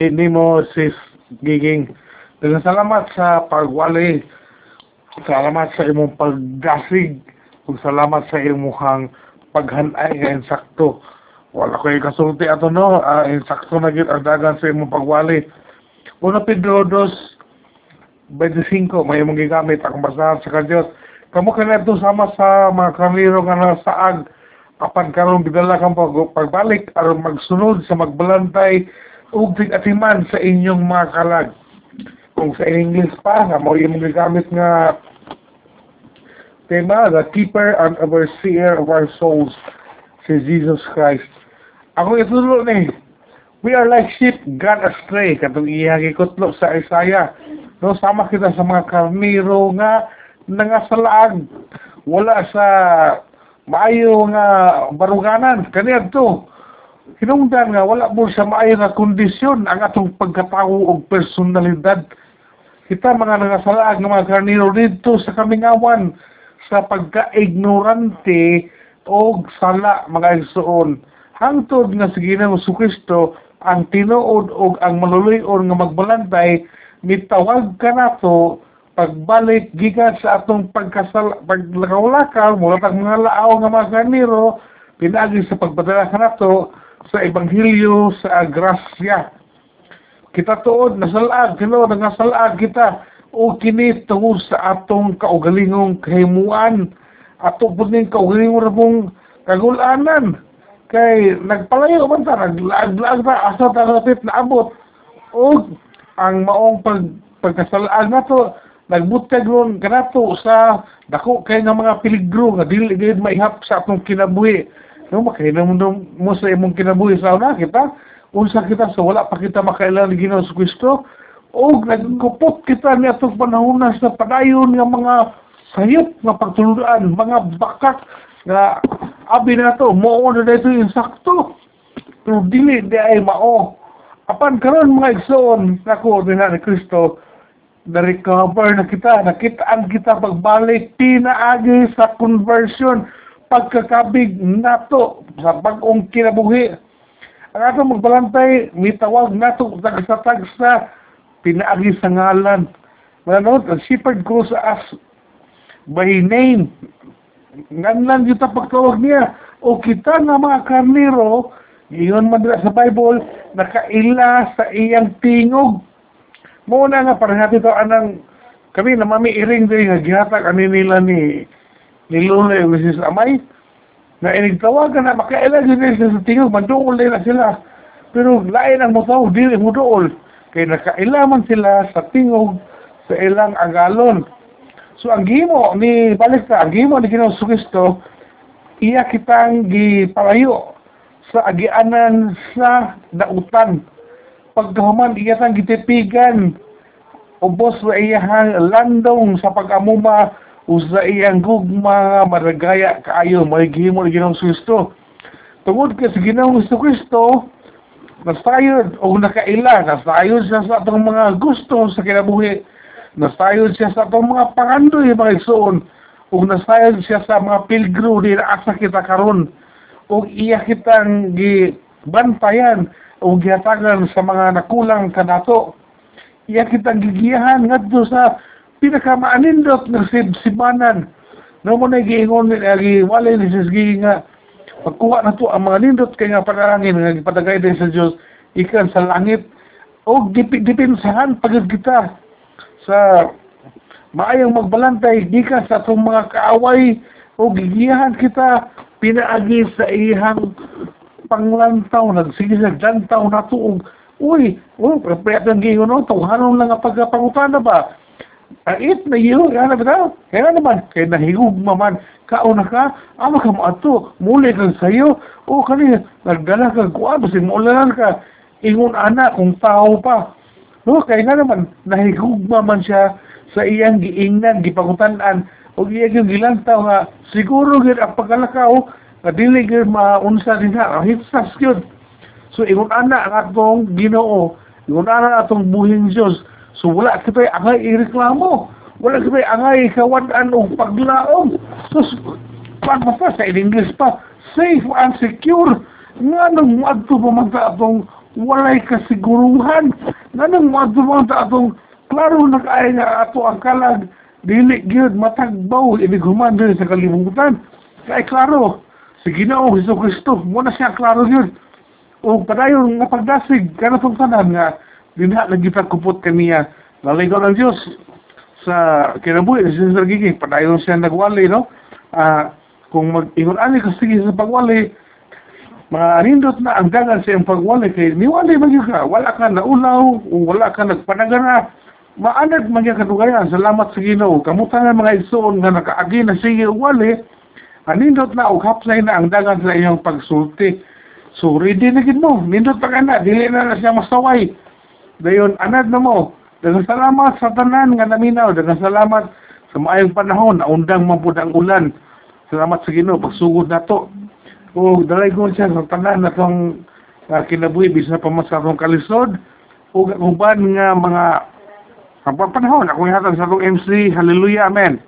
Hindi mo sis giging. Salamat sa pagwali. Salamat sa imong pagdasig. Ug salamat sa imong paghanay nga insakto. Wala ko kasulti ato no, uh, insakto na gid ang dagan sa imong pagwali. Una Pedro 2 25 may imong gigamit ang basahan sa kadyot. Kamo kanadto sama sa mga karniro nga nasaag apan karon gidala kang pag pagbalik aron magsunod sa magbalantay ug atiman sa inyong mga kalag. Kung sa English pa, nga mo yung gamit nga tema, the keeper and overseer of our souls, si Jesus Christ. Ako itulo ni, we are like sheep gone astray, katong iyagi kutlo sa Isaiah. No, sama kita sa mga karniro nga nangasalaag. Wala sa maayo nga baruganan. Kaniya to, hinungdan nga wala mo sa maayo nga kondisyon ang atong pagkatao o personalidad. Kita mga nangasalaag nga mga karniro dito sa kamingawan sa pagka-ignorante o sala mga igsoon. Hangtod nga sa Ginoo Kristo ang tinuod o ang maluluyon nga magbalantay mitawag ka nato pagbalik gikan sa atong pagkasal paglakaw-lakaw mula tag mga laaw nga mga karniro pinagi sa pagpadala ka nato sa ebanghelyo sa grasya kita tuod nasalag kino nangasalag kita. O kini tungod sa atong kaugalingong kahimuan ato pud ning kaugalingong rabong kagulanan. Kay nagpalayo man ta naglaag-laag ta asa ta lapit na abot o ang maong pag pagkasalaan nato nagbutag ron kanato sa dako kay nga mga peligro nga dili gid maihap sa atong kinabuhi no makahinom mo sa imong kinabuhi sa una kita. Unsa kita sa wala pa kita makailan ni Ginoo Kristo. O nagkupot kita ni atong panahon sa padayon nga mga sayop nga pagtuludan mga bakak nga abi na to mo na dito yung sakto. Pero dili di ay mao. Apan karon mga igsoon nako din ni Kristo na-recover na kita, nakitaan kita pagbalik, pinaagi sa conversion, pagkakabig nato sa bagong kinabuhi. Ang ato magbalantay, mitawag nato tagsa-tagsa, pinaagi sa ngalan. Mananood, ang shepherd ko sa us by name. Ngalan kita pagtawag niya. O kita nga mga karniro, iyon man sa Bible, nakaila sa iyang tingog Muna nga para natin to anang kami na mami iring din nga gihatag ani nila ni ni yung Mrs. Amay na inigtawagan na makailan din sa tingog manduol na sila. Pero lain ang mutaw dili mo dool kay nakailaman sila sa tingog sa ilang agalon. So ang gimo ni balik ang gimo ni Ginoong Kristo iya kitang gipalayo sa agianan sa dautan. Pagkahuman iya tang gitipigan. Ubos sa iyang landong sa pag-amuma o sa iyang gugma maragaya kaayo magihimo ni Ginoong Kristo tungod kay sa Ginoong Kristo nasayod o nakaila nasayod siya sa atong mga gusto sa kinabuhi. Nasayod siya sa atong mga pangandoy mga igsoon. Ug nasayod siya sa mga pilgro din asa kita karon. Ug iya kitang gibantayan o gihatagan sa mga nakulang kanato. Iya kitang gigiyahan ngadto sa pinakamaanindot nga sibsibanan. No mo na giingon agi walay ni sisgi nga pagkuha na to ang mga nindot kay nga panalangin nga gipadagay din sa Dios ikan sa langit o dipinsahan pagod kita sa maayong magbalantay gikan sa atong mga kaaway o gigiyahan kita pinaagi sa ihang panglantaw, nagsige sa dantaw na tuog. Uy, oh, prepare ang giyo no, tawhanon lang ang pagkapangutana ba? Ait na iyo, yan na ba? Kaya naman, kaya nahigog maman, kauna ka, ama ka mo ato, muli kang sayo, o kani, nagdala ka, kuha, basi maulanan ka, ingon ana kung tao pa. No, kaya nga naman, nahigog maman siya sa iyang giingnan, gipangutanan, o iyang gilantaw nga, siguro gid ang pagkalakaw, nga dili gyud maunsa diha hitsas gyud so ingon ana ang atong Ginoo ingon ana atong buhing Dios so wala kita angay ireklamo wala kita angay kawan-an og paglaom so pan pa sa English pa safe and secure nga nang muadto pa man atong walay kasiguruhan. Nanang mga ta atong klaro na kaya nga ato ang kalag dili gyud matagbaw inig human sa kalibutan. Kay klaro si Ginoo Hesus Kristo mo na siya klaro gyud. O padayon nga pagdasig kana tong tanan nga dinha nagita kupot kaniya. Naligaw ng Diyos sa kinabuhi sa Sister Gigi, padayon siya nagwali, no? Ah, kung mag-ingon ani ka sige sa pagwali, manindot na ang dagan sa iyong pagwali kay niwali man ka, wala ka naulaw, o wala ka nagpanagana, maanad man kadugayan, salamat sa Ginoo. Kamutan nga mga igsoon nga nakaagi na sige wali, anindot na og hapsay na ang dagan sa iyong pagsulti. So ready na gid mo, nindot pa ka na, dili na na siya masaway. Dayon anad na mo. Daghang salamat sa tanan nga naminaw, daghang salamat sa maayong panahon, naundang man pud ang ulan. Salamat sa Ginoo pagsugod nato. O dalay ko siya sa tanan na tong uh, kinabuhi bisa pa mas atong kalisod o uban nga mga ang panahon ako hatag sa atong MC hallelujah amen